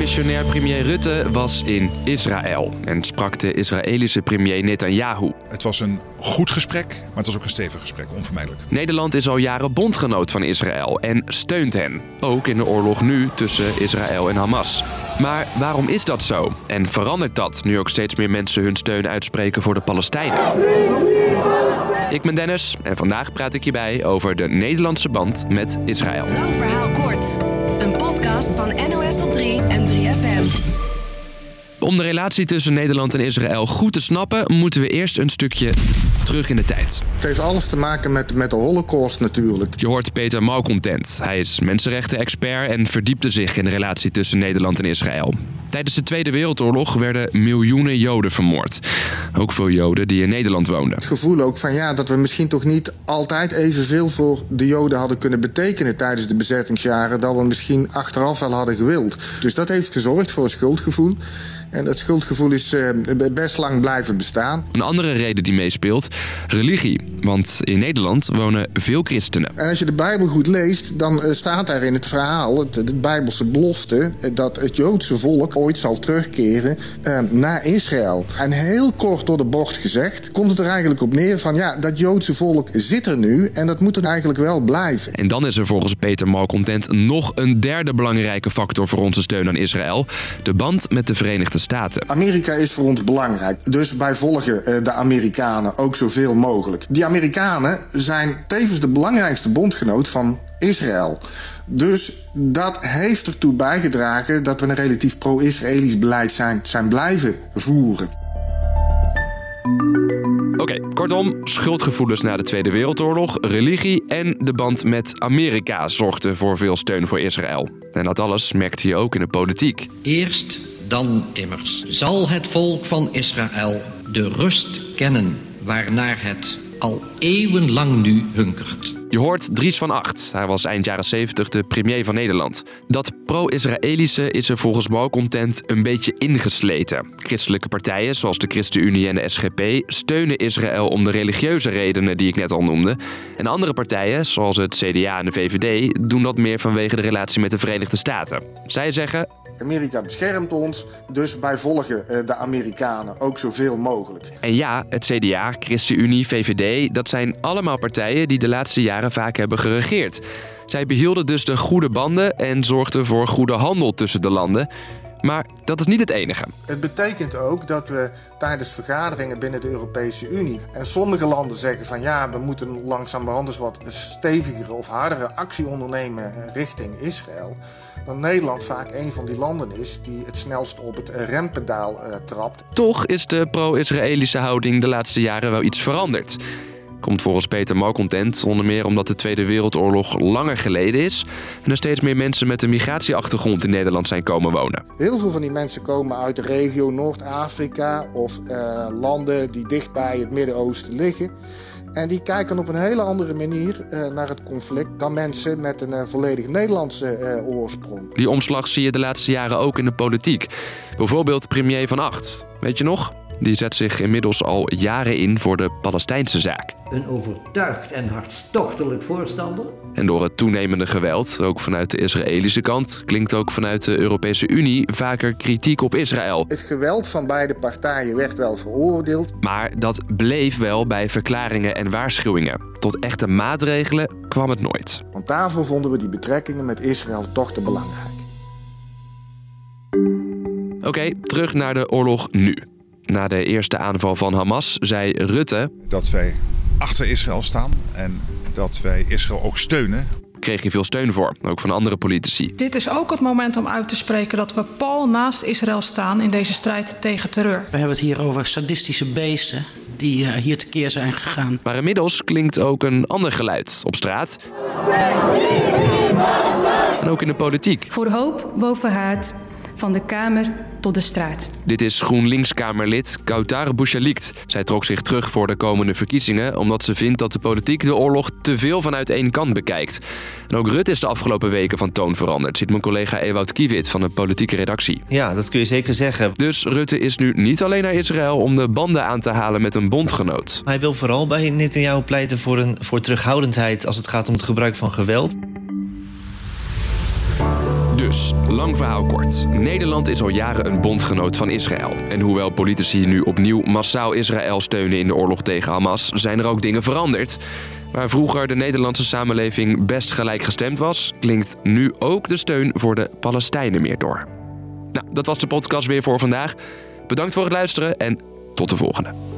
Demissionair premier Rutte was in Israël en sprak de Israëlische premier Netanyahu. Het was een goed gesprek, maar het was ook een stevig gesprek, onvermijdelijk. Nederland is al jaren bondgenoot van Israël en steunt hen. Ook in de oorlog nu tussen Israël en Hamas. Maar waarom is dat zo? En verandert dat nu ook steeds meer mensen hun steun uitspreken voor de Palestijnen? Ik ben Dennis en vandaag praat ik je bij over de Nederlandse band met Israël. Lang verhaal kort. NOS op 3 en 3FM. Om de relatie tussen Nederland en Israël goed te snappen, moeten we eerst een stukje terug in de tijd. Het heeft alles te maken met, met de holocaust natuurlijk. Je hoort Peter Malcontent. Hij is mensenrechten-expert en verdiepte zich in de relatie tussen Nederland en Israël. Tijdens de Tweede Wereldoorlog werden miljoenen Joden vermoord. Ook veel Joden die in Nederland woonden. Het gevoel ook van ja, dat we misschien toch niet altijd evenveel voor de Joden hadden kunnen betekenen tijdens de bezettingsjaren. Dat we misschien achteraf wel hadden gewild. Dus dat heeft gezorgd voor een schuldgevoel. En dat schuldgevoel is uh, best lang blijven bestaan. Een andere reden die meespeelt, religie. Want in Nederland wonen veel christenen. En als je de Bijbel goed leest, dan uh, staat daar in het verhaal, het, de Bijbelse belofte, dat het Joodse volk ooit zal terugkeren uh, naar Israël. En heel kort door de bocht gezegd, komt het er eigenlijk op neer van ja, dat Joodse volk zit er nu en dat moet er eigenlijk wel blijven. En dan is er volgens Peter Malcontent nog een derde belangrijke factor voor onze steun aan Israël: de band met de Verenigde Staten. Amerika is voor ons belangrijk, dus wij volgen uh, de Amerikanen ook zoveel mogelijk. Die Amerikanen zijn tevens de belangrijkste bondgenoot van Israël. Dus dat heeft ertoe bijgedragen dat we een relatief pro-Israëlisch beleid zijn, zijn blijven voeren. Oké, okay, kortom, schuldgevoelens na de Tweede Wereldoorlog, religie en de band met Amerika zorgden voor veel steun voor Israël. En dat alles merkte je ook in de politiek. Eerst dan immers zal het volk van Israël de rust kennen waarnaar het al eeuwenlang nu hunkert. Je hoort Dries van Acht. Hij was eind jaren 70 de premier van Nederland. Dat pro-Israëlische is er volgens Malcontent een beetje ingesleten. Christelijke partijen zoals de ChristenUnie en de SGP steunen Israël om de religieuze redenen die ik net al noemde. En andere partijen, zoals het CDA en de VVD, doen dat meer vanwege de relatie met de Verenigde Staten. Zij zeggen Amerika beschermt ons, dus wij volgen de Amerikanen ook zoveel mogelijk. En ja, het CDA, ChristenUnie, VVD, dat zijn allemaal partijen die de laatste jaren vaak hebben geregeerd. Zij behielden dus de goede banden en zorgden voor goede handel tussen de landen. Maar dat is niet het enige. Het betekent ook dat we tijdens vergaderingen binnen de Europese Unie. en sommige landen zeggen van ja, we moeten langzamerhand eens wat stevigere of hardere actie ondernemen richting Israël. Dan Nederland vaak een van die landen is die het snelst op het rempedaal uh, trapt. Toch is de pro-Israëlische houding de laatste jaren wel iets veranderd. Komt volgens Peter Malcontent onder meer omdat de Tweede Wereldoorlog langer geleden is en er steeds meer mensen met een migratieachtergrond in Nederland zijn komen wonen. Heel veel van die mensen komen uit de regio Noord-Afrika of uh, landen die dicht bij het Midden-Oosten liggen. En die kijken op een hele andere manier uh, naar het conflict dan mensen met een uh, volledig Nederlandse uh, oorsprong. Die omslag zie je de laatste jaren ook in de politiek. Bijvoorbeeld premier Van Acht. Weet je nog? Die zet zich inmiddels al jaren in voor de Palestijnse zaak. Een overtuigd en hartstochtelijk voorstander. En door het toenemende geweld, ook vanuit de Israëlische kant, klinkt ook vanuit de Europese Unie vaker kritiek op Israël. Het geweld van beide partijen werd wel veroordeeld. Maar dat bleef wel bij verklaringen en waarschuwingen. Tot echte maatregelen kwam het nooit. Want daarvoor vonden we die betrekkingen met Israël toch te belangrijk. Oké, okay, terug naar de oorlog nu. Na de eerste aanval van Hamas zei Rutte... Dat wij achter Israël staan en dat wij Israël ook steunen. Kreeg je veel steun voor, ook van andere politici. Dit is ook het moment om uit te spreken dat we pal naast Israël staan in deze strijd tegen terreur. We hebben het hier over sadistische beesten die hier tekeer zijn gegaan. Maar inmiddels klinkt ook een ander geluid op straat. En ook in de politiek. Voor hoop boven haat, van de Kamer tot de straat. Dit is GroenLinks-Kamerlid Kautar Bouchalikt. Zij trok zich terug voor de komende verkiezingen... omdat ze vindt dat de politiek de oorlog te veel vanuit één kant bekijkt. En ook Rutte is de afgelopen weken van toon veranderd... ziet mijn collega Ewout Kiewit van de politieke redactie. Ja, dat kun je zeker zeggen. Dus Rutte is nu niet alleen naar Israël... om de banden aan te halen met een bondgenoot. Hij wil vooral bij Netanyahu pleiten voor, een, voor terughoudendheid... als het gaat om het gebruik van geweld. Lang verhaal kort. Nederland is al jaren een bondgenoot van Israël. En hoewel politici nu opnieuw massaal Israël steunen in de oorlog tegen Hamas, zijn er ook dingen veranderd. Waar vroeger de Nederlandse samenleving best gelijkgestemd was, klinkt nu ook de steun voor de Palestijnen meer door. Nou, dat was de podcast weer voor vandaag. Bedankt voor het luisteren en tot de volgende.